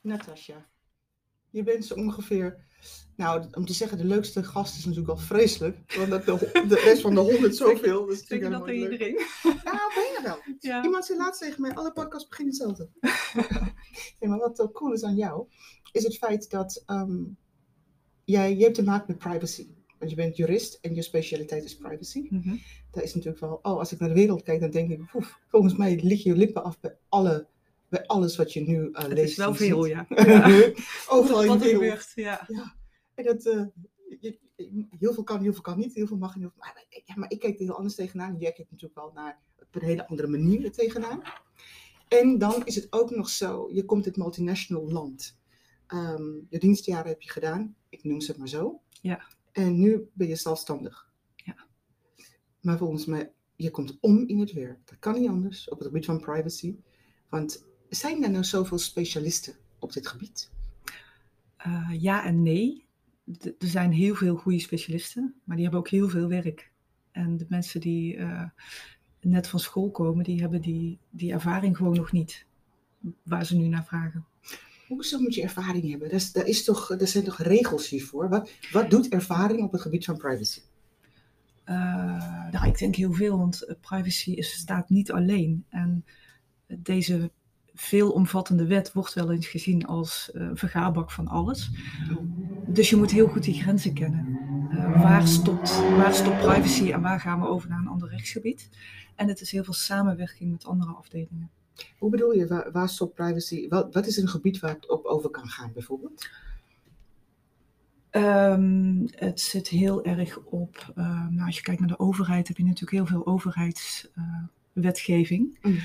Natasja, je bent zo ongeveer, nou om te zeggen de leukste gast is natuurlijk al vreselijk, want dat de, de rest van de honderd zoveel. Dat is je natuurlijk dat leuk. iedereen? Ja, bijna wel. Ja. Iemand zei laatst tegen mij, alle podcasts beginnen hetzelfde. nee, maar wat cool is aan jou, is het feit dat ehm, jij, je hebt te maken met privacy. Want je bent jurist en je specialiteit is privacy. Mhm. Daar is natuurlijk wel, oh, als ik naar de wereld kijk, dan denk ik, oef, volgens mij lig je lippen af bij, alle, bij alles wat je nu eh, Het leest. is wel veel, ziet. ja. Overal in de er wereld. ja. En dat, eh, je- heel veel kan, heel veel kan niet, heel veel mag en heel veel... Maar, ja, maar ik kijk er heel anders tegenaan. Jij kijkt natuurlijk wel naar, op een hele andere manier er tegenaan. En dan is het ook nog zo, je komt uit multinational land. Ehm, je dienstjaren heb je gedaan, ik noem ze het maar zo. Ja. En nu ben je zelfstandig. Ja. Maar volgens mij, je komt om in het werk. Dat kan niet anders, op het gebied van privacy. Want zijn er nou zoveel specialisten op dit gebied? Eh, ja en nee. Er zijn heel veel goede specialisten, maar die hebben ook heel veel werk. En de mensen die eh, net van school komen, die hebben die, die ervaring gewoon nog niet. Waar ze nu naar vragen. Hoezo moet je ervaring hebben? Dat is, dat is toch, er zijn toch regels hiervoor? Wat, wat doet ervaring op het gebied van privacy? Eh, nou, ik denk heel veel, want privacy is, staat niet alleen. En deze veelomvattende wet wordt wel eens gezien als eh, een vergaarbak van alles. Dus je moet heel goed die grenzen kennen. Eh, waar, stopt, waar stopt privacy en waar gaan we over naar een ander rechtsgebied? En het is heel veel samenwerking met andere afdelingen. Hoe bedoel je, waar, waar stopt privacy? Wat, wat is een gebied waar het op over kan gaan, bijvoorbeeld? Ehm, het zit heel erg op, eh, nou, als je kijkt naar de overheid, heb je natuurlijk heel veel overheidswetgeving. Mm.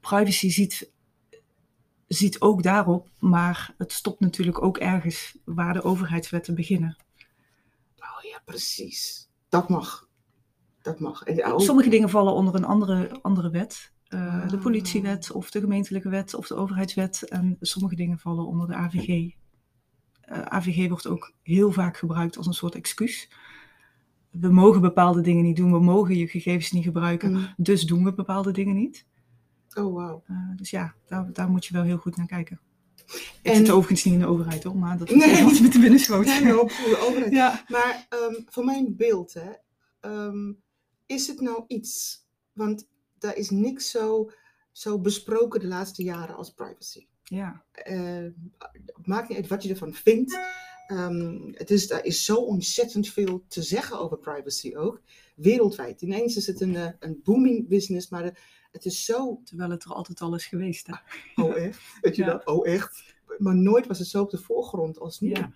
Privacy ziet, ziet ook daarop, maar het stopt natuurlijk ook ergens waar de overheidswetten beginnen. Oh ja, precies. Dat mag. Dat mag. En, oh, Sommige dingen vallen onder een andere, andere wet. eh, de Ah. politiewet of de gemeentelijke wet of de overheidswet. En sommige dingen vallen onder de AVG. Eh, AVG wordt ook heel vaak gebruikt als een soort excuus. We mogen bepaalde dingen niet doen, we mogen je gegevens niet gebruiken, Mm. dus doen we bepaalde dingen niet. Oh, wauw. Eh, dus ja, daar, daar moet je wel heel goed naar kijken. Ik En- zit overigens niet in de overheid hoor, maar dat is Nee. wat met de binnenschoot. Ja, nou, op de overheid. Ja. Maar ehm, voor mijn beeld, hè, ehm, is het nou iets, want daar is niks zo, zo besproken de laatste jaren als privacy. ja. Eh, het maakt niet uit wat je ervan vindt. Ehm, het is, er is zo ontzettend veel te zeggen over privacy ook. Wereldwijd. Ineens is het een, eh, een booming business, maar de- het is zo. Terwijl het er altijd al is geweest. Hè? Oh, echt? Weet je Ja. dat? Oh, echt? Maar nooit was het zo op de voorgrond als nu. Ja.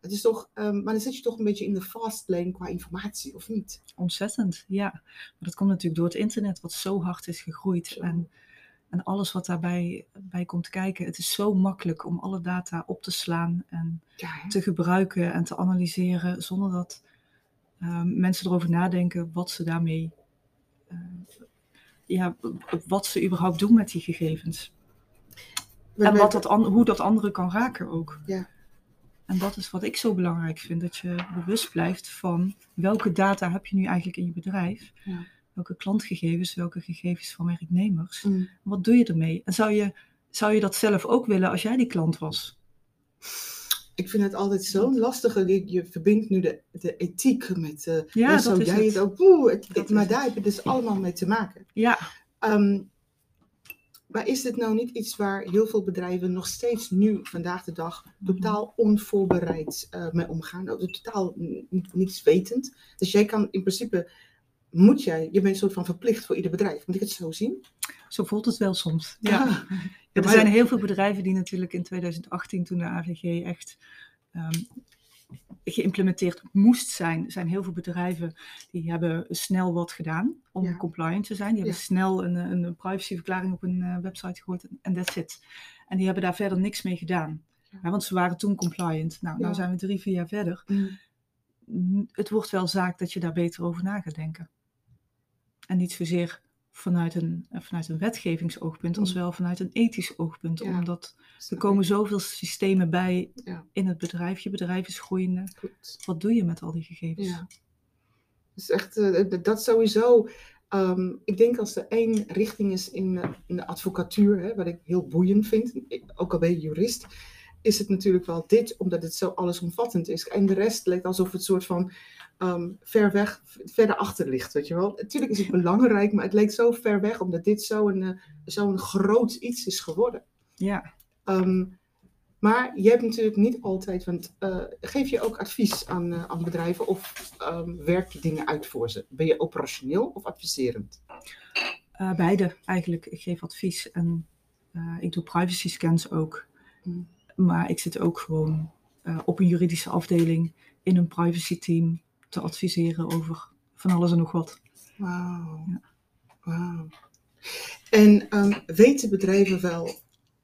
Het is toch, ehm, maar dan zit je toch een beetje in de fast lane qua informatie, of niet? Ontzettend, ja. Maar dat komt natuurlijk door het internet, wat zo hard is gegroeid. Zo. En, en alles wat daarbij bij komt kijken. Het is zo makkelijk om alle data op te slaan en Ja, te gebruiken en te analyseren. Zonder dat ehm, mensen erover nadenken wat ze daarmee. eh, ja, wat ze überhaupt doen met die gegevens. We en wat dat an- hoe dat anderen kan raken ook. Ja. En dat is wat ik zo belangrijk vind. Dat je bewust blijft van welke data heb je nu eigenlijk in je bedrijf. Ja. Welke klantgegevens, welke gegevens van werknemers. Mm. Wat doe je ermee? En zou je, zou je dat zelf ook willen als jij die klant was? Ik vind het altijd zo'n lastige. Je, je verbindt nu de, de ethiek met. eh Ja, dat zo is jij het. ook. Oeh, het- maar daar heb je dus allemaal mee te maken. Ja, Ehm, maar is dit nou niet iets waar heel veel bedrijven nog steeds nu, vandaag de dag, totaal onvoorbereid eh, mee omgaan? Totaal niets wetend. Dus jij kan in principe, moet jij, je bent een soort van verplicht voor ieder bedrijf. Moet ik het zo zien? zo voelt het wel soms. Ah, Ja. Er maar- zijn heel veel bedrijven die natuurlijk in 2018, toen de AVG echt ehm, geïmplementeerd moest zijn, zijn heel veel bedrijven die hebben snel wat gedaan om Ja. compliant te zijn. Die hebben Ja. snel een, een, privacyverklaring op een eh, website gegooid en that's it. En die hebben daar verder niks mee gedaan. Ja. Want ze waren toen compliant. Nou, nou zijn we drie, vier jaar verder. Mm, Het wordt wel zaak dat je daar beter over na gaat denken. En niet zozeer vanuit een, eh, vanuit een wetgevingsoogpunt, als Mm. wel vanuit een ethisch oogpunt. Ja. Omdat er komen zoveel systemen bij Ja. in het bedrijf. Je bedrijf is groeiende. Goed. Wat doe je met al die gegevens? Ja. Dus echt, eh, dat sowieso. Ehm, ik denk als er één richting is in, de- in de advocatuur, hè, wat ik heel boeiend vind, ook al ben je jurist, is het natuurlijk wel dit, omdat het zo allesomvattend is. En de rest lijkt alsof het soort van ehm, ver weg, verder achter ligt, weet je wel. Natuurlijk is het belangrijk, maar het leek zo ver weg, omdat dit zo'n eh, zo'n groot iets is geworden. Ja. Ehm, maar je hebt natuurlijk niet altijd, want eh, geef je ook advies aan, eh, aan bedrijven of ehm, werk je dingen uit voor ze? Ben je operationeel of adviserend? Beide eigenlijk. Ik geef advies en ik doe privacy scans ook. Mm. Maar ik zit ook gewoon eh, op een juridische afdeling in een privacy team te adviseren over van alles en nog wat. Wauw. Ja. Wauw. En ehm, weten bedrijven wel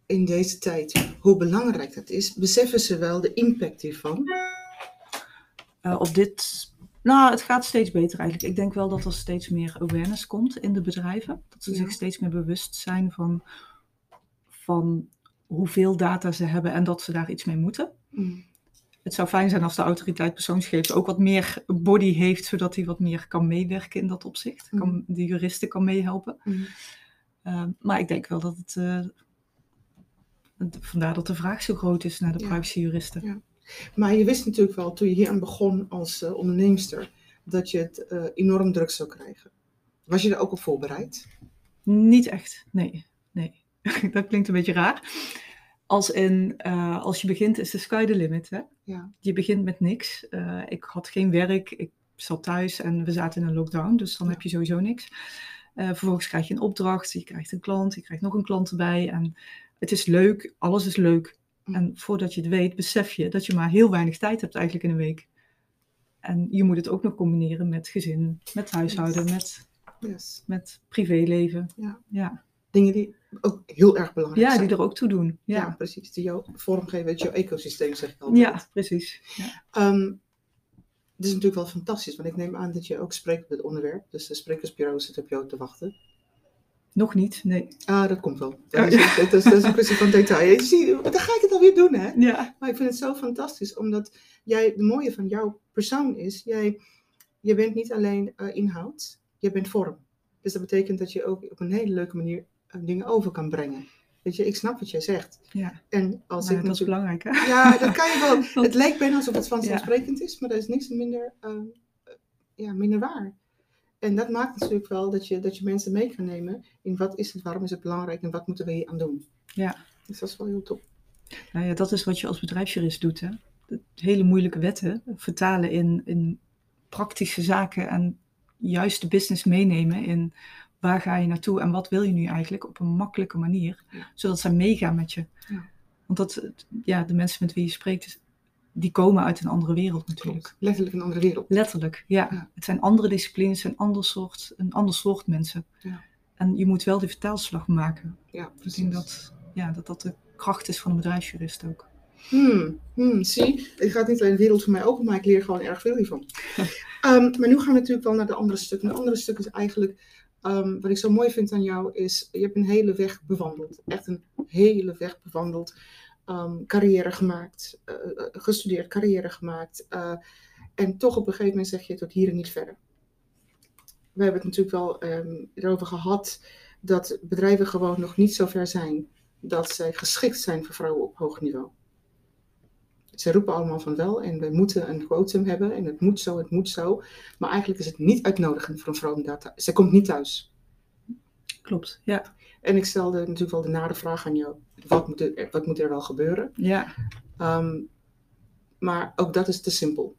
in deze tijd hoe belangrijk dat is? Beseffen ze wel de impact hiervan? Eh, op dit, nou, het gaat steeds beter eigenlijk. Ik denk wel dat er steeds meer awareness komt in de bedrijven. Dat ze Ja. zich steeds meer bewust zijn van, van hoeveel data ze hebben en dat ze daar iets mee moeten. Mm. Het zou fijn zijn als de autoriteit persoonsgegevens ook wat meer body heeft, zodat hij wat meer kan meewerken in dat opzicht. Mhm. Kan, de juristen kan meehelpen. Mm. Uh, maar ik denk wel dat het. Uh, vandaar dat de vraag zo groot is naar de Ja. privacyjuristen. Ja. Maar je wist natuurlijk wel toen je hier aan begon als uh, onderneemster dat je het uh, enorm druk zou krijgen. Was je er ook op voorbereid? Niet echt, nee. nee. dat klinkt een beetje raar. Als, in, uh, als je begint is de sky the limit. Hè? Ja. Je begint met niks. Uh, ik had geen werk, ik zat thuis en we zaten in een lockdown, dus dan Ja. heb je sowieso niks. Uh, vervolgens krijg je een opdracht, je krijgt een klant, je krijgt nog een klant erbij. En het is leuk, alles is leuk. Mm. En voordat je het weet, besef je dat je maar heel weinig tijd hebt eigenlijk in een week. En je moet het ook nog combineren met gezin, met huishouden, met, Yes. met privéleven. Ja. Ja. Dingen die ook heel erg belangrijk ja, die er ook toe doen. Ja, Ja, precies. Die jou vormgeven uit jouw ecosysteem, zeg ik altijd. ja precies. Ja. Ehm, het is natuurlijk wel fantastisch, want ik neem aan dat je ook spreekt op dit onderwerp. Dus de sprekersbureau zit op jou te wachten. Nog niet, nee. Ah, dat komt wel. Dat is, dat is, dat is een kwestie van detail. Je ziet, dan ga ik het alweer doen, hè? Ja, Maar ik vind het zo fantastisch, omdat jij, de mooie van jouw persoon is, jij, je bent niet alleen uh, inhoud, je bent vorm. Dus dat betekent dat je ook op een hele leuke manier dingen over kan brengen. Weet je, ik snap wat jij zegt. ja. En als Nou, ik dat is belangrijk, hè? Ja, dat kan je wel. Want- Het lijkt bijna alsof het vanzelfsprekend is, maar dat is niks minder, uh, ja, minder waar. En dat maakt natuurlijk wel dat je, dat je mensen mee kan nemen in wat is het, waarom is het belangrijk en wat moeten we hier aan doen. Ja. Dus dat is wel heel top. Nou ja, dat is wat je als bedrijfsjurist doet, hè? De hele moeilijke wetten vertalen in, in praktische zaken en juist de business meenemen in waar ga je naartoe en wat wil je nu eigenlijk op een makkelijke manier, Ja. zodat zij meegaan met je. Ja. Want dat, ja, de mensen met wie je spreekt, die komen uit een andere wereld natuurlijk. Klopt. Letterlijk een andere wereld. Letterlijk, ja. Ja. Het zijn andere disciplines, zijn ander soort, een ander soort mensen. Ja. En je moet wel die vertaalslag maken. Ja, Ik precies. denk dat, ja, dat dat de kracht is van een bedrijfsjurist ook. Hmm, hmm, zie, het gaat niet alleen de wereld voor mij open, maar ik leer gewoon erg veel hiervan. Ehm, maar nu gaan we natuurlijk wel naar de andere stuk. En de andere stuk is eigenlijk, ehm, wat ik zo mooi vind aan jou, is je hebt een hele weg bewandeld. Echt een hele weg bewandeld. Ehm, carrière gemaakt, eh, eh, gestudeerd, carrière gemaakt. eh, en toch op een gegeven moment zeg je tot hier en niet verder. We hebben het natuurlijk wel ehm, erover gehad dat bedrijven gewoon nog niet zo ver zijn dat zij geschikt zijn voor vrouwen op hoog niveau. Ze roepen allemaal van wel en we moeten een quotum hebben en het moet zo, het moet zo. Maar eigenlijk is het niet uitnodigend voor een vrouw om daar te... Zij komt niet thuis. Klopt, ja. En ik stelde natuurlijk wel de nare vraag aan jou. Wat moet er, wat moet er wel gebeuren? Ja, Ehm, maar ook dat is te simpel.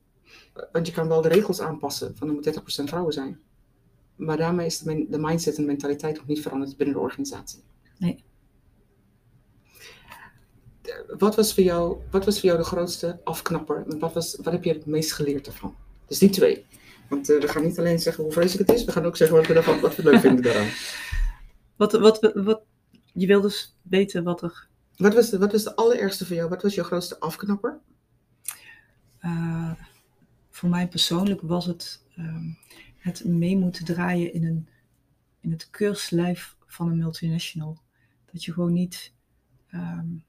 Want je kan wel de regels aanpassen van er moet 30% vrouwen zijn. Maar daarmee is de, de mindset en de mentaliteit nog niet veranderd binnen de organisatie. Nee. Wat was voor jou, wat was voor jou de grootste afknapper? Wat, was, wat heb je het meest geleerd ervan? Dus die twee. Want eh, we gaan niet alleen zeggen hoe vreselijk het is, we gaan ook zeggen wat we, daarvan, wat we leuk vinden daaraan. wat, wat, wat, je wil dus weten wat er Wat was, de, wat was de allerergste voor jou? Wat was jouw grootste afknapper? Uh, voor mij persoonlijk was het um, het mee moeten draaien in, een, in het keurslijf van een multinational. Dat je gewoon niet. Um,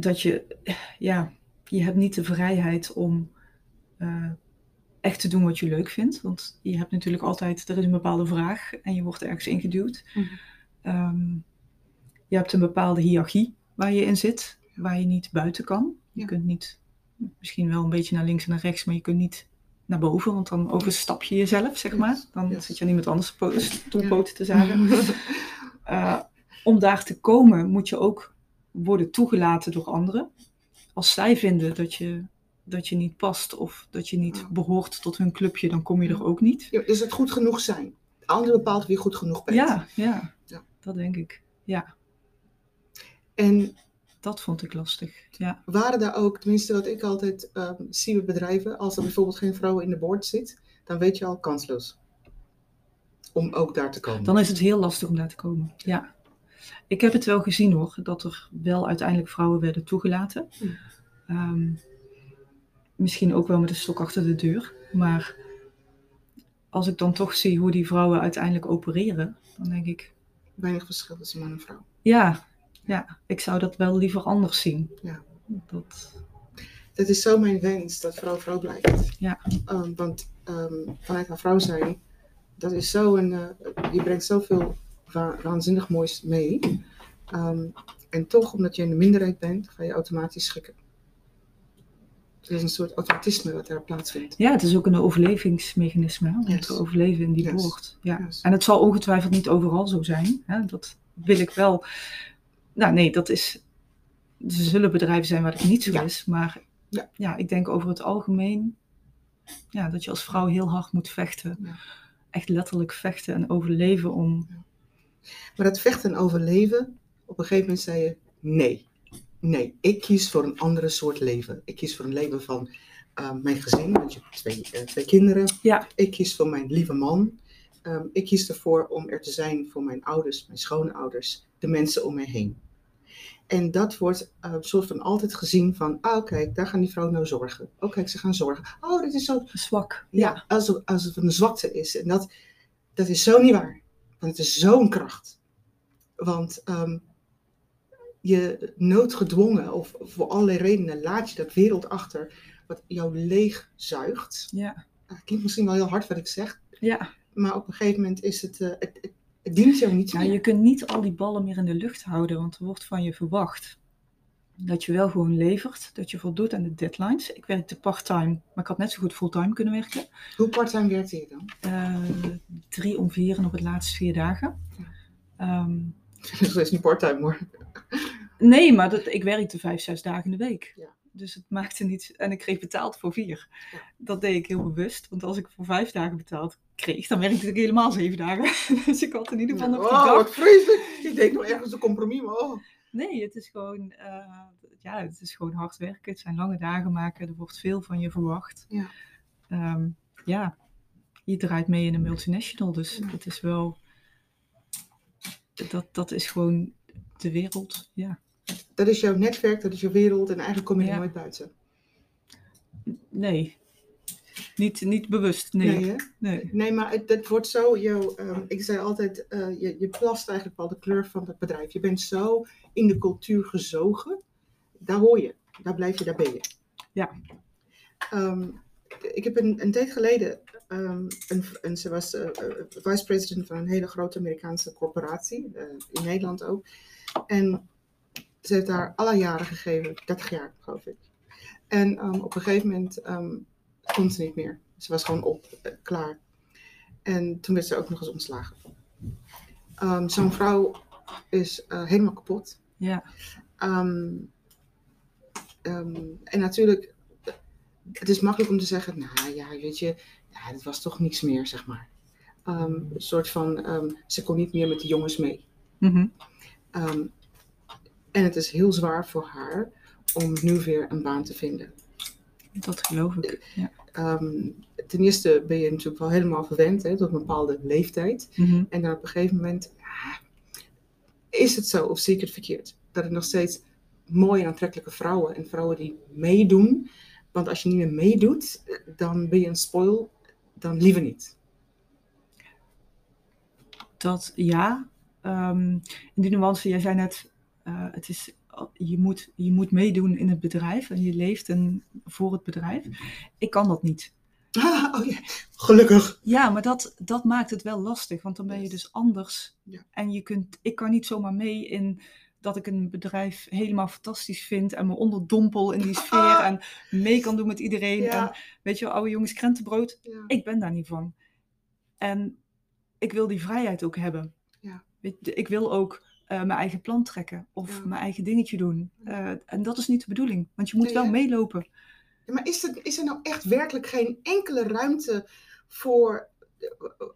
dat je. Ja, je hebt niet de vrijheid om uh, echt te doen wat je leuk vindt. Want je hebt natuurlijk altijd, er is een bepaalde vraag en je wordt ergens ingeduwd. Mhm. Ehm, je hebt een bepaalde hiërarchie waar je in zit, waar je niet buiten kan. Je Ja. kunt niet, misschien wel een beetje naar links en naar rechts, maar je kunt niet naar boven, want dan overstap je jezelf, zeg maar. Dan yes. zit je aan iemand anders po- stoelpoten Ja. te zagen. Eh, om daar te komen moet je ook worden toegelaten door anderen. Als zij vinden dat je, dat je niet past of dat je niet behoort tot hun clubje, dan kom je er ook niet. Ja, dus het goed genoeg zijn. De ander bepaalt wie goed genoeg bent. Ja, ja, Ja. dat denk ik. Ja, En dat vond ik lastig. Ja, waren daar ook, tenminste wat ik altijd ehm, zie bij bedrijven, als er bijvoorbeeld geen vrouw in de board zit, dan weet je al kansloos. Om ook daar te komen. dan is het heel lastig om daar te komen. Ja. Ik heb het wel gezien hoor, dat er wel uiteindelijk vrouwen werden toegelaten. Hm. Ehm, misschien ook wel met een stok achter de deur. Maar als ik dan toch zie hoe die vrouwen uiteindelijk opereren, dan denk ik, Weinig verschil tussen man en vrouw. ja, ja ik zou dat wel liever anders zien. Ja. Dat, Het is zo mijn wens dat vrouw vrouw blijft. Ja. Ehm, want ehm, vanuit haar vrouw zijn, dat is zo een, eh, je brengt zoveel wa- waanzinnig moois mee. Ehm, en toch, omdat je in de minderheid bent, ga je automatisch schikken. Het is een soort automatisme wat daar plaatsvindt. ja, het is ook een overlevingsmechanisme hè, om Yes. te overleven in die Yes. Ja. Yes. En het zal ongetwijfeld niet overal zo zijn. Hè? Dat wil ik wel. Nou nee, dat is. Er zullen bedrijven zijn waar het niet zo Ja. is. Maar Ja. ja. ik denk over het algemeen. Ja, dat je als vrouw heel hard moet vechten. Ja. Echt letterlijk vechten en overleven om. Maar dat vechten en overleven, op een gegeven moment zei je nee. Nee, ik kies voor een andere soort leven. Ik kies voor een leven van eh, mijn gezin, want je hebt twee, eh, twee kinderen. Ja. Ik kies voor mijn lieve man. Ehm, ik kies ervoor om er te zijn voor mijn ouders, mijn schoonouders, de mensen om mij heen. En dat wordt eh, soort van altijd gezien van, oh kijk, daar gaan die vrouwen nou zorgen. Oh kijk, ze gaan zorgen. Oh, dit is zo Zwak. ja, alsof, alsof het een zwakte is. En dat, dat is zo niet waar. Want het is zo'n kracht. Want ehm, je noodgedwongen, of voor allerlei redenen, laat je dat wereld achter wat jou leegzuigt. Ja. Het klinkt misschien wel heel hard wat ik zeg, Ja. maar op een gegeven moment is het, eh, het, het, het dient jou niet ja, meer. je kunt niet al die ballen meer in de lucht houden, want er wordt van je verwacht dat je wel gewoon levert, dat je voldoet aan de deadlines. Ik werkte part-time, maar ik had net zo goed fulltime kunnen werken. Hoe parttime werkte je dan? Eh, drie om vier en op het laatst vier dagen. Ehm, Dat is niet parttime hoor. nee, maar dat, ik werkte vijf, zes dagen in de week. Ja. Dus het maakte niet. En ik kreeg betaald voor vier. Ja. Dat deed ik heel bewust. Want als ik voor vijf dagen betaald kreeg, dan werkte ik helemaal zeven dagen. dus ik had in ieder geval nog Oh, dag. wat vreselijk. Ik denk nog ergens een compromis, maar oh. Nee, het is gewoon. eh, ja, het is gewoon hard werken. Het zijn lange dagen maken. Er wordt veel van je verwacht. Ja. Ehm, ja, je draait mee in een multinational. Dus Ja. het is wel. Dat, dat is gewoon de wereld. Ja. Dat is jouw netwerk, dat is jouw wereld en eigenlijk kom je er Ja. nooit buiten. Nee. Niet, niet bewust. Nee. Nee, nee. Nee, maar het, het wordt zo, jouw, ehm, ik zei altijd, eh, je, je plast eigenlijk wel de kleur van het bedrijf. Je bent zo in de cultuur gezogen. Daar hoor je, daar blijf je, daar ben je. Ja. Ehm, ik heb een, een tijd geleden, ehm, een, een, ze was eh, eh, vice-president van een hele grote Amerikaanse corporatie, in Nederland ook. En ze heeft daar alle jaren gegeven, 30 jaar geloof ik. En op een gegeven moment kon ze niet meer. Ze was gewoon op, eh, klaar. En toen werd ze ook nog eens ontslagen. Ehm, Zo'n vrouw is eh, helemaal kapot. Ja. Ehm, ehm, en natuurlijk, het is makkelijk om te zeggen, nou ja, weet je, ja, het was toch niks meer, zeg maar. Een soort van, ze kon niet meer met de jongens mee. Mhm. En het is heel zwaar voor haar om nu weer een baan te vinden. Dat geloof ik. Ja. Ehm, ten eerste ben je natuurlijk wel helemaal verwend hè, tot een bepaalde leeftijd. Mhm. En dan op een gegeven moment, ja, is het zo of zie ik het verkeerd? Dat het nog steeds mooie en aantrekkelijke vrouwen en vrouwen die meedoen. Want als je niet meer meedoet, dan ben je een spoil, dan liever niet. Dat ja. Ehm, in die nuance, jij zei net, eh, het is, je, moet, je moet meedoen in het bedrijf en je leeft en voor het bedrijf. Ik kan dat niet. Ah, oh ja, gelukkig. Ja, maar dat, dat maakt het wel lastig, want dan ben je dus anders. Ja. En je kunt, ik kan niet zomaar mee in dat ik een bedrijf helemaal fantastisch vind en me onderdompel in die sfeer en mee kan doen met iedereen. En weet je oude jongens krentenbrood, ja. ik ben daar niet van. En ik wil die vrijheid ook hebben. Ja. Weet je, ik wil ook eh, mijn eigen plan trekken of Ja. mijn eigen dingetje doen. Eh, en dat is niet de bedoeling, want je moet Nee, wel hè? meelopen. Ja, maar is er, is er nou echt werkelijk geen enkele ruimte voor,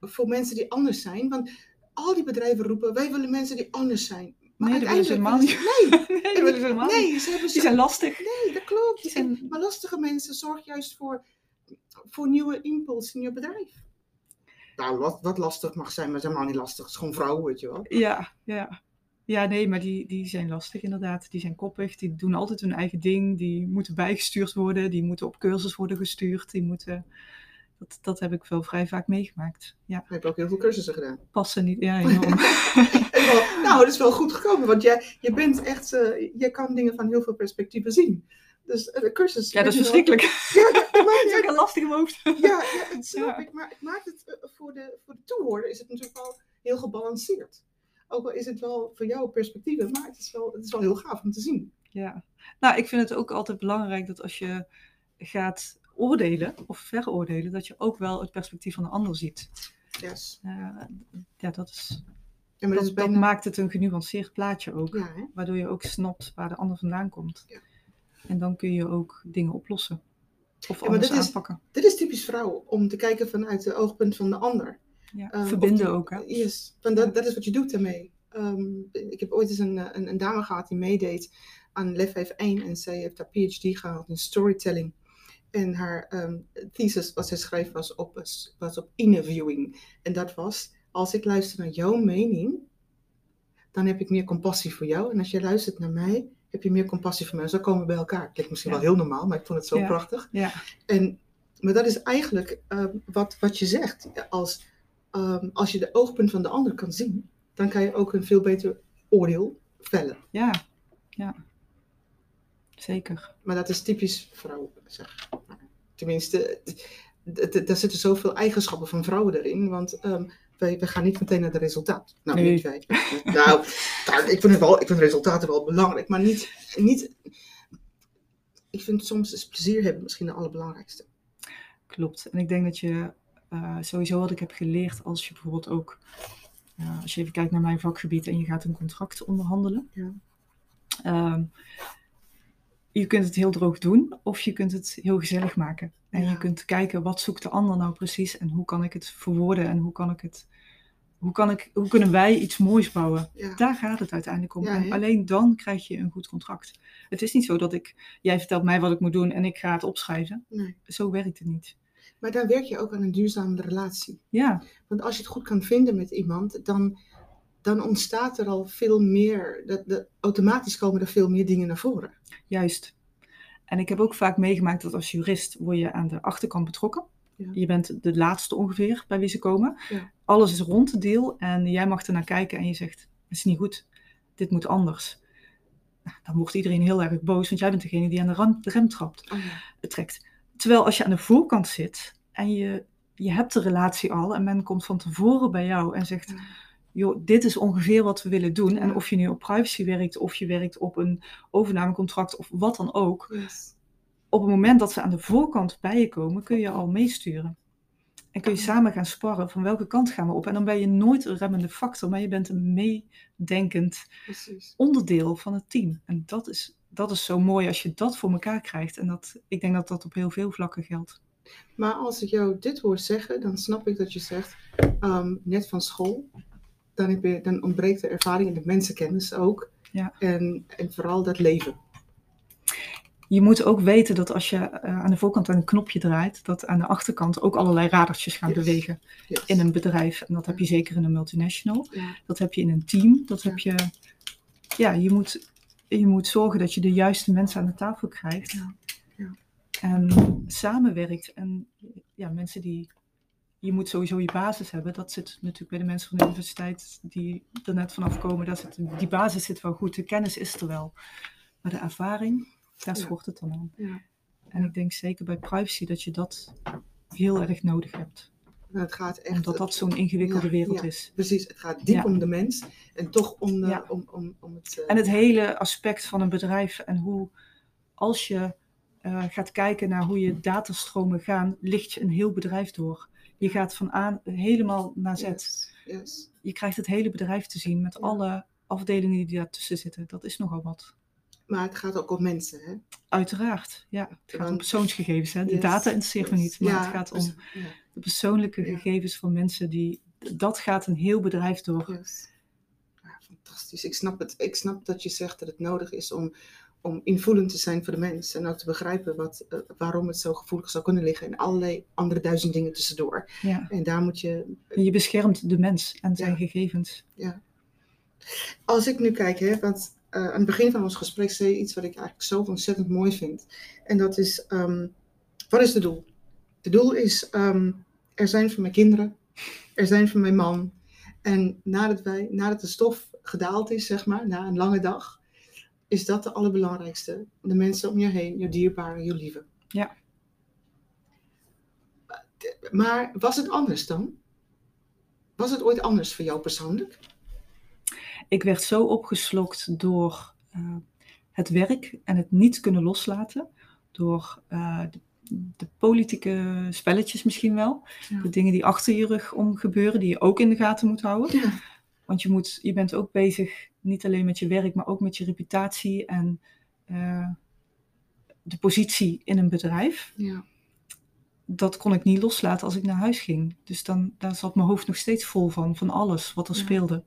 voor mensen die anders zijn? Want al die bedrijven roepen, wij willen mensen die anders zijn. Maar Nee, dat willen ze helemaal ze- nee, dat willen ze Nee, niet. nee, ze hebben Die zijn lastig. Nee, dat klopt. Die zijn- En- Maar lastige mensen zorgen juist voor, voor nieuwe impuls in je bedrijf. Nou, wat, wat lastig mag zijn, maar ze zijn helemaal niet lastig. Het is gewoon vrouwen, weet je wel. Ja, ja. Ja, nee, maar die, die zijn lastig inderdaad. Die zijn koppig, die doen altijd hun eigen ding. Die moeten bijgestuurd worden, die moeten op cursus worden gestuurd. Die moeten... Dat, dat heb ik wel vrij vaak meegemaakt. Ja, Ik heb ook heel veel cursussen gedaan. passen niet. Ja, enorm. Nou, dat is wel goed gekomen, want jij, je bent echt, eh jij kan dingen van heel veel perspectieven zien. Dus eh, de cursus... Ja, dat is je wel- verschrikkelijk. Ja, maar, Dat is ja, lastig hoofd. Ja, ja, dat snap Ja. ik. Maar het maakt het eh, voor de, voor de toehoorder is het natuurlijk wel heel gebalanceerd. Ook al is het wel voor jou perspectieven, maar het is wel, het is wel heel gaaf om te zien. Ja. Nou, ik vind het ook altijd belangrijk dat als je gaat oordelen of veroordelen, dat je ook wel het perspectief van de ander ziet. Yes. Eh, ja, dat, is, Ja, maar dat, dat is maakt het een genuanceerd plaatje ook. Ja? Waardoor je ook snapt waar de ander vandaan komt. Ja. En dan kun je ook dingen oplossen. Of maar anders dit is- aanpakken. Dit is typisch vrouw, om te kijken vanuit het oogpunt van de ander. Ja. Eh, of Verbinden die- ook, hè? Yes, want dat, dat is wat je doet daarmee. Ehm, ik heb ooit eens een, een, een dame gehad die meedeed aan Lef 1 en zij heeft haar PhD gehaald in storytelling. En haar ehm, thesis, wat zij schreef, was op, was op interviewing. En dat was, als ik luister naar jouw mening, dan heb ik meer compassie voor jou. En als jij luistert naar mij, heb je meer compassie voor mij. Zo komen we bij elkaar. Klinkt misschien Ja. wel heel normaal, maar ik vond het zo Ja. prachtig. Ja. En, maar dat is eigenlijk ehm, wat, wat je zegt. Als, ehm, als je de oogpunt van de ander kan zien, dan kan je ook een veel beter oordeel vellen. Ja. ja. Zeker. Maar dat is typisch vrouw, zeg. Tenminste, daar zitten zoveel eigenschappen van vrouwen erin. Want ehm, wij, wij gaan niet meteen naar het resultaat. Nou, Nee. niet wij. Nou, nou, ik, vind het wel, ik vind resultaten wel belangrijk, maar niet, niet... Ik vind soms is plezier hebben misschien de allerbelangrijkste. Klopt. En ik denk dat je eh, sowieso wat ik heb geleerd als je bijvoorbeeld ook, eh, als je even kijkt naar mijn vakgebied en je gaat een contract onderhandelen. Ja. Ehm, je kunt het heel droog doen of je kunt het heel gezellig maken. En Ja. je kunt kijken wat zoekt de ander nou precies en hoe kan ik het verwoorden en hoe kan ik het, hoe, kan ik, hoe kunnen wij iets moois bouwen. Ja. Daar gaat het uiteindelijk om. En alleen dan krijg je een goed contract. Het is niet zo dat ik, jij vertelt mij wat ik moet doen en ik ga het opschrijven. Nee. Zo werkt het niet. Maar daar werk je ook aan een duurzame relatie. Ja, Want als je het goed kan vinden met iemand, dan, dan ontstaat er al veel meer. Dat, dat, automatisch komen er veel meer dingen naar voren. Juist. En ik heb ook vaak meegemaakt dat als jurist word je aan de achterkant betrokken. Ja. Je bent de laatste ongeveer bij wie ze komen. Ja. Alles is rond de deal en jij mag ernaar kijken en je zegt, het is niet goed, dit moet anders. Nou, dan wordt iedereen heel erg boos, want jij bent degene die aan de rem, de rem trapt, Oh ja. trekt. Terwijl als je aan de voorkant zit en je, je hebt de relatie al en men komt van tevoren bij jou en zegt, joh, dit is ongeveer wat we willen doen. En of je nu op privacy werkt, of je werkt op een overnamecontract of wat dan ook. Yes. Op het moment dat ze aan de voorkant bij je komen, kun je al meesturen. En kun je samen gaan sparren van welke kant gaan we op. En dan ben je nooit een remmende factor, maar je bent een meedenkend Precies. onderdeel van het team. En dat is, dat is zo mooi als je dat voor elkaar krijgt. En dat, ik denk dat dat op heel veel vlakken geldt. Maar als ik jou dit hoor zeggen, dan snap ik dat je zegt, ehm, net van school, dan, heb je, dan ontbreekt de ervaring en de mensenkennis ook. Ja. En, en vooral dat leven. Je moet ook weten dat als je eh, aan de voorkant een knopje draait, dat aan de achterkant ook allerlei radertjes gaan Yes. bewegen Yes. in een bedrijf. En dat heb je zeker in een multinational. Ja. Dat heb je in een team. Dat heb je. Ja, je moet, je moet zorgen dat je de juiste mensen aan de tafel krijgt. Ja. Ja. En samenwerkt. En ja, mensen die. Je moet sowieso je basis hebben. Dat zit natuurlijk bij de mensen van de universiteit die er net vanaf komen. Daar zit, die basis zit wel goed. De kennis is er wel. Maar de ervaring, daar schort het dan aan. Ja. En ik denk zeker bij privacy dat je dat heel erg nodig hebt. Het gaat echt, Omdat dat zo'n ingewikkelde Ja, wereld ja. is. Precies, het gaat diep Ja. om de mens en toch om, de, Ja. om, om, om het... eh, En het hele aspect van een bedrijf en hoe, als je eh, gaat kijken naar hoe je datastromen gaan, licht je een heel bedrijf door. Je gaat van aan helemaal naar Z. yes, yes. Je krijgt het hele bedrijf te zien met alle afdelingen die daartussen zitten. Dat is nogal wat. Maar het gaat ook om mensen, hè? Uiteraard, ja. Het gaat om persoonsgegevens. Hè. De Yes, data interesseert me niet, maar het gaat om de persoonlijke Ja. gegevens van mensen die... Dat gaat een heel bedrijf door. yes. Ja, fantastisch. Ik snap, het. ik snap dat je zegt dat het nodig is om, om invoelend te zijn voor de mens. En ook te begrijpen wat, eh, waarom het zo gevoelig zou kunnen liggen. En allerlei andere duizend dingen tussendoor. Ja. En daar moet je Je beschermt de mens en zijn Ja. gegevens. Als ik nu kijk, hè, want eh, aan het begin van ons gesprek zei je iets wat ik eigenlijk zo ontzettend mooi vind. En dat is, ehm, wat is het doel? Het doel is ehm, er zijn voor mijn kinderen, er zijn voor mijn man. En nadat, wij, nadat de stof gedaald is, zeg maar, na een lange dag, is dat de allerbelangrijkste. De mensen om je heen, je dierbaren, je lieve. Ja. Maar was het anders dan? Was het ooit anders voor jou persoonlijk? Ik werd zo opgeslokt door eh, het werk en het niet kunnen loslaten. Door de, de politieke spelletjes misschien wel. Ja. De dingen die achter je rug om gebeuren, die je ook in de gaten moet houden. Ja. Want je, moet, je bent ook bezig, niet alleen met je werk, maar ook met je reputatie en eh, de positie in een bedrijf. Ja. Dat kon ik niet loslaten als ik naar huis ging. Dus dan, daar zat mijn hoofd nog steeds vol van, van alles wat er speelde.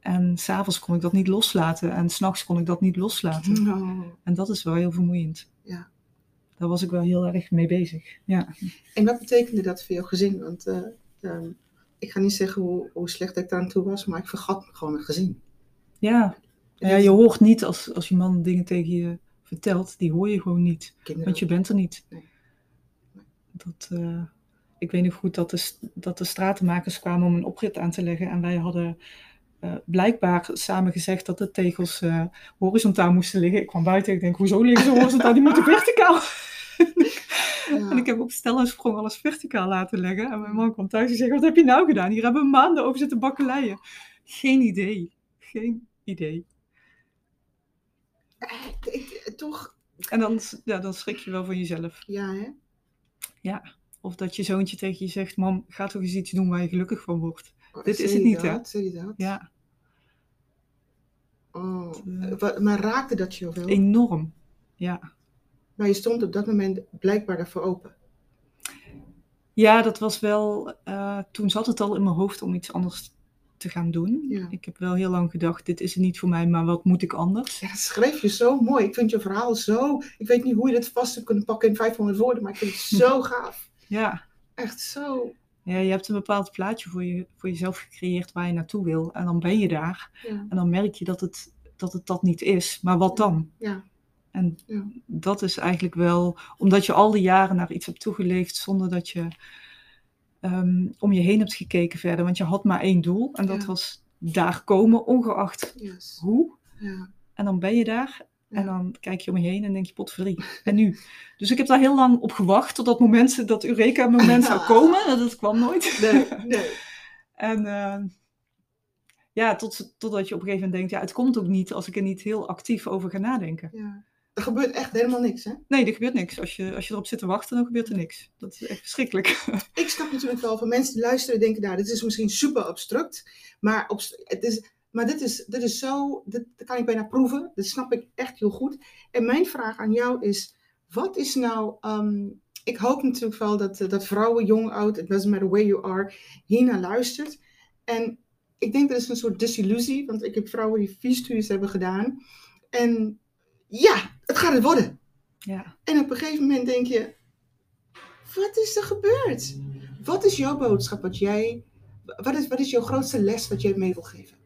En s'avonds kon ik dat niet loslaten en s'nachts kon ik dat niet loslaten. Oh. En dat is wel heel vermoeiend. Ja. Daar was ik wel heel erg mee bezig. Ja. En wat betekende dat voor jouw gezin? Want eh, ehm, ik ga niet zeggen hoe, hoe slecht ik daar aan toe was, maar ik vergat gewoon mijn gezin. Ja. Ja, je hoort niet als, als je man dingen tegen je vertelt, die hoor je gewoon niet. Kinderen. Want je bent er niet. Nee. Dat, eh, ik weet nog goed dat de, dat de stratenmakers kwamen om een oprit aan te leggen. En wij hadden eh, blijkbaar samen gezegd dat de tegels eh, horizontaal moesten liggen. Ik kwam buiten en ik denk, hoezo liggen ze horizontaal? Die moeten verticaal. Ja. En ik heb op stel en sprong alles verticaal laten leggen. En mijn man kwam thuis en zei, wat heb je nou gedaan? Hier hebben we maanden over zitten bakkeleien. Geen idee. Geen idee. Eh, ik- toch, En dan, ja, dan schrik je wel van jezelf. ja hè? Of dat je zoontje tegen je zegt, mam, ga toch eens iets doen waar je gelukkig van wordt. Oh, Dit is het niet, hè? dat? Ja, Oh. eh, Eh, maar raakte dat je wel? enorm. Ja. Maar je stond op dat moment blijkbaar daarvoor open. ja, dat was wel, eh, toen zat het al in mijn hoofd om iets anders te gaan doen. Ja. Ik heb wel heel lang gedacht, dit is het niet voor mij, maar wat moet ik anders? Ja, dat schreef je zo mooi. Ik vind je verhaal zo... Ik weet niet hoe je dit vast hebt kunnen pakken in 500 woorden, maar ik vind het zo gaaf. Ja. Echt zo... ja, je hebt een bepaald plaatje voor, je, voor jezelf gecreëerd waar je naartoe wil. En dan ben je daar. Ja, En dan merk je dat het dat, het dat niet is. Maar wat dan? ja, En Ja. dat is eigenlijk wel, omdat je al die jaren naar iets hebt toegeleefd zonder dat je ehm, om je heen hebt gekeken verder. Want je had maar één doel en dat Ja. was daar komen, ongeacht yes. hoe. Ja, En dan ben je daar en dan kijk je om je heen en denk je potverdorie. En nu? Dus ik heb daar heel lang op gewacht tot dat moment, dat Eureka-moment zou komen. En dat kwam nooit. nee, nee. En ehm, ja, tot, totdat je op een gegeven moment denkt, ja, het komt ook niet als ik er niet heel actief over ga nadenken. Ja. Er gebeurt echt helemaal niks, hè? Nee, er gebeurt niks. Als je, als je erop zit te wachten, dan gebeurt er niks. Dat is echt verschrikkelijk. Ik snap natuurlijk wel van mensen die luisteren denken, nou, dit is misschien super abstract, maar, op, het is, maar dit, is, dit is zo, dit, dat kan ik bijna proeven, dat snap ik echt heel goed. En mijn vraag aan jou is, wat is nou, ehm, ik hoop natuurlijk wel dat, eh, dat vrouwen, jong, oud, it doesn't matter where you are, hiernaar luistert. En ik denk dat is een soort disillusie, want ik heb vrouwen die vier hebben gedaan. En ja, het gaat het worden. Ja. En op een gegeven moment denk je, wat is er gebeurd? Wat is jouw boodschap? Wat, jij, wat, is, wat is jouw grootste les wat jij mee wil geven?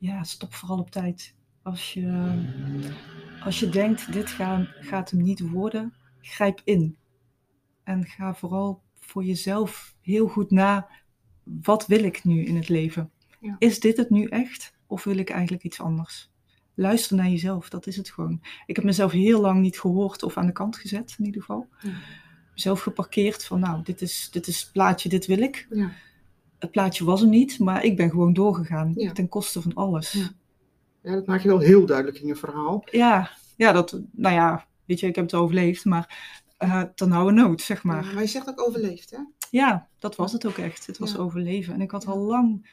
Ja, stop vooral op tijd. Als je, als je denkt, dit gaat, gaat hem niet worden, grijp in. En ga vooral voor jezelf heel goed na, wat wil ik nu in het leven? Ja. Is dit het nu echt? Of wil ik eigenlijk iets anders? Luister naar jezelf, dat is het gewoon. Ik heb mezelf heel lang niet gehoord of aan de kant gezet, in ieder geval. Ja. mezelf geparkeerd van nou, dit is, dit is het plaatje, dit wil ik. Ja. Het plaatje was er niet, maar ik ben gewoon doorgegaan Ja. ten koste van alles. Ja. ja, dat maak je wel heel duidelijk in je verhaal. Ja, ja, dat, nou ja, weet je, ik heb het overleefd, maar uh, ten oude nood, zeg maar. Ja, maar je zegt ook overleefd, hè? Ja, dat was het ook echt. Het was overleven. En ik had al lang,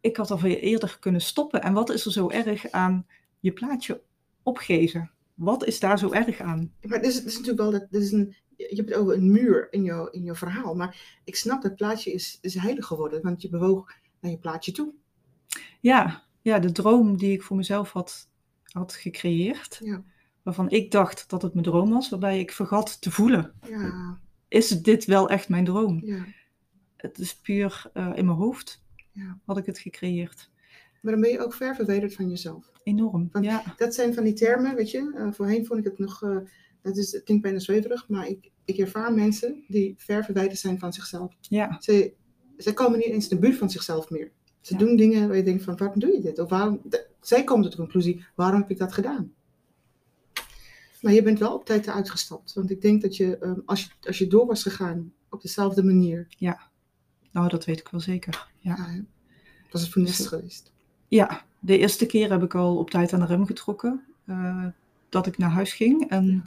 ik had al veel eerder kunnen stoppen. En wat is er zo erg aan je plaatje opgeven? Wat is daar zo erg aan? Maar dit is, dit is natuurlijk wel, dat, dit is een, je hebt over een muur in jouw, in jouw verhaal. Maar ik snap dat plaatje is, is heilig geworden, want je bewoog naar je plaatje toe. Ja, ja, de droom die ik voor mezelf had, had gecreëerd. Ja. Waarvan ik dacht dat het mijn droom was, waarbij ik vergat te voelen. Ja, Is dit wel echt mijn droom? ja. Het is puur eh, in mijn hoofd Ja. had ik het gecreëerd. Maar dan ben je ook ver verwijderd van jezelf. Enorm. Want- Ja, Dat zijn van die termen, weet je. eh, voorheen vond ik het nog, eh, dat is, het klinkt bijna zweverig, maar ik, ik ervaar mensen die ver verwijderd zijn van zichzelf. ja, Ze, ze komen niet eens in de buurt van zichzelf meer. Ze Ja. doen dingen waar je denkt van, waarom doe je dit? Of waarom, de- zij komen tot de conclusie, waarom heb ik dat gedaan? Maar je bent wel op tijd eruit gestapt. Want ik denk dat je, ehm, als je, als je door was gegaan op dezelfde manier, nou dat weet ik wel zeker. Ja. ja, hè, was het funest Dus- geweest. Ja, de eerste keer heb ik al op tijd aan de rem getrokken. eh, dat ik naar huis ging en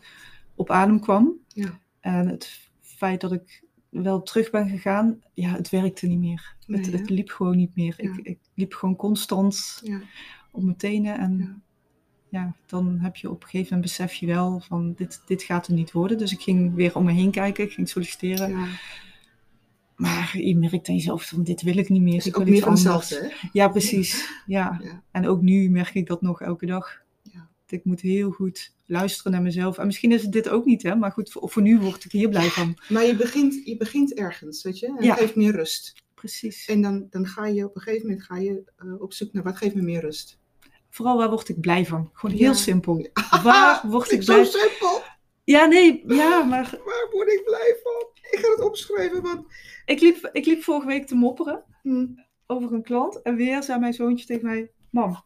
op adem kwam. Ja. En het feit dat ik wel terug ben gegaan, ja, het werkte niet meer. Nee, het, liep gewoon niet meer. Ja. Ik, ik liep gewoon constant Ja. op mijn tenen. En Ja. dan heb je op een gegeven moment besef je wel van dit, dit gaat er niet worden. Dus ik ging weer om me heen kijken, ik ging solliciteren. Maar je merkt aan jezelf van dit wil ik niet meer. Ik ook wil meer iets van anders. hè? Ja, precies. Ja. Ja. En ook nu merk ik dat nog elke dag. Ik moet heel goed luisteren naar mezelf. En misschien is het dit ook niet, hè? maar goed, voor, voor nu word ik hier blij van. Maar je begint, je begint ergens, weet je. En Ja. geeft meer rust. Precies. En dan, dan ga je op een gegeven moment ga je, eh, op zoek naar wat geeft me meer rust. Vooral waar word ik blij van? Gewoon Ja. heel simpel. Waar word ik Zo blij simpel. Ja, nee, ja, maar Waar word ik blij van? Ik ga het opschrijven, want... ik liep, ik liep vorige week te mopperen hm, over een klant. En weer zei mijn zoontje tegen mij: Mam,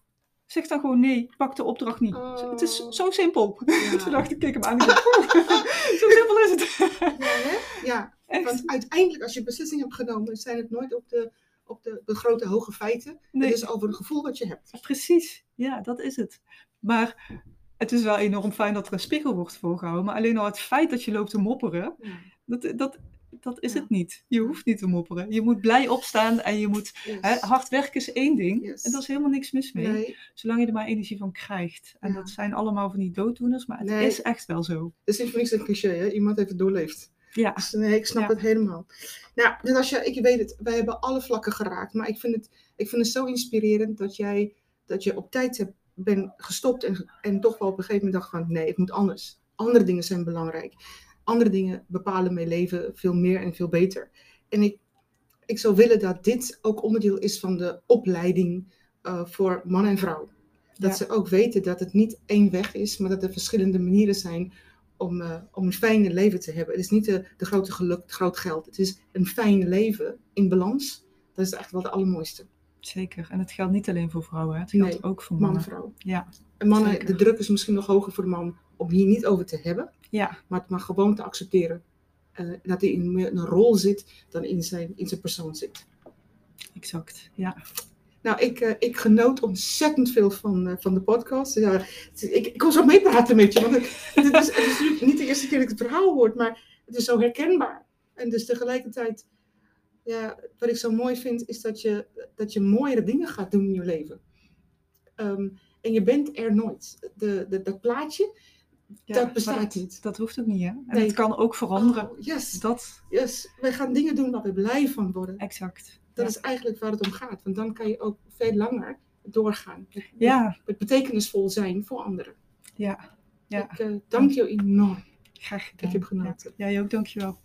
zeg dan gewoon nee, pak de opdracht niet. Oh. Het is zo simpel. Ja. Toen dacht ik, keek hem aan en ik dacht, "Oeh, zo simpel is het. Ja, hè? Ja, Echt? want uiteindelijk als je beslissingen hebt genomen, zijn het nooit op de, op de, de grote hoge feiten. Nee. Het is over het gevoel wat je hebt. Precies, ja, dat is het. Maar het is wel enorm fijn dat er een spiegel wordt voorgehouden. Maar alleen al het feit dat je loopt te mopperen, Ja. dat, dat, dat is Ja. het niet. Je hoeft niet te mopperen. Je moet blij opstaan en je moet... Yes. Hè, hard werken is één ding. Yes. En daar is helemaal niks mis mee. Nee, Zolang je er maar energie van krijgt. En Ja. dat zijn allemaal van die dooddoeners, maar het Nee. is echt wel zo. dat is niet voor niks een cliché, hè? Iemand heeft het doorleefd. Ja, Dus nee, ik snap Ja. het helemaal. Nou, als je, ik weet het, wij hebben alle vlakken geraakt. Maar ik vind het, ik vind het zo inspirerend dat jij dat je op tijd hebt, bent gestopt en, en toch wel op een gegeven moment dacht van nee, het moet anders. Andere dingen zijn belangrijk. Andere dingen bepalen mijn leven veel meer en veel beter. En ik, ik zou willen dat dit ook onderdeel is van de opleiding eh, voor man en vrouw. Dat Ja. ze ook weten dat het niet één weg is, maar dat er verschillende manieren zijn om, eh, om een fijne leven te hebben. Het is niet de, de grote geluk, het groot geld. Het is een fijn leven in balans. Dat is echt wel het allermooiste. zeker. En het geldt niet alleen voor vrouwen, hè. het geldt Nee, ook voor Man en mannen. vrouw. Ja, En mannen, Zeker. de druk is misschien nog hoger voor de man om hier niet over te hebben. ja, Maar mag gewoon te accepteren. eh, dat hij in meer een rol zit dan in zijn, in zijn persoon zit. exact. Ja, Nou, ik, eh, ik genoot ontzettend veel van, eh, van de podcast. Ja, ik, ik kon zo meepraten met je. Want het, het is, het is natuurlijk niet de eerste keer dat ik het verhaal hoor, maar het is zo herkenbaar. En dus tegelijkertijd, ja, wat ik zo mooi vind, is dat je, dat je mooiere dingen gaat doen in je leven. Ehm, en je bent er nooit. De, de, dat plaatje, Ja, dat bestaat dat, niet. Dat hoeft ook niet, hè. En Nee. het kan ook veranderen. Oh, yes, Dat, yes. Wij gaan dingen doen waar we blij van worden. exact. Dat ja. is eigenlijk waar het om gaat. Want dan kan je ook veel langer doorgaan. Met, Ja, met betekenisvol zijn voor anderen. ja, Ja. Ik eh, dank je enorm. graag Ik gedaan. heb genoten. Ja, jij ook, dankjewel.